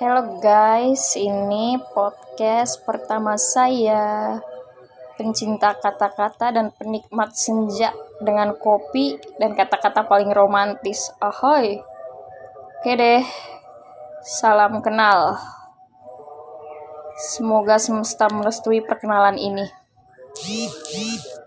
Hello guys, ini podcast pertama saya. Pencinta kata-kata dan penikmat senja dengan kopi dan kata-kata paling romantis. Ahoy. Oke deh. Salam kenal. Semoga semesta merestui perkenalan ini.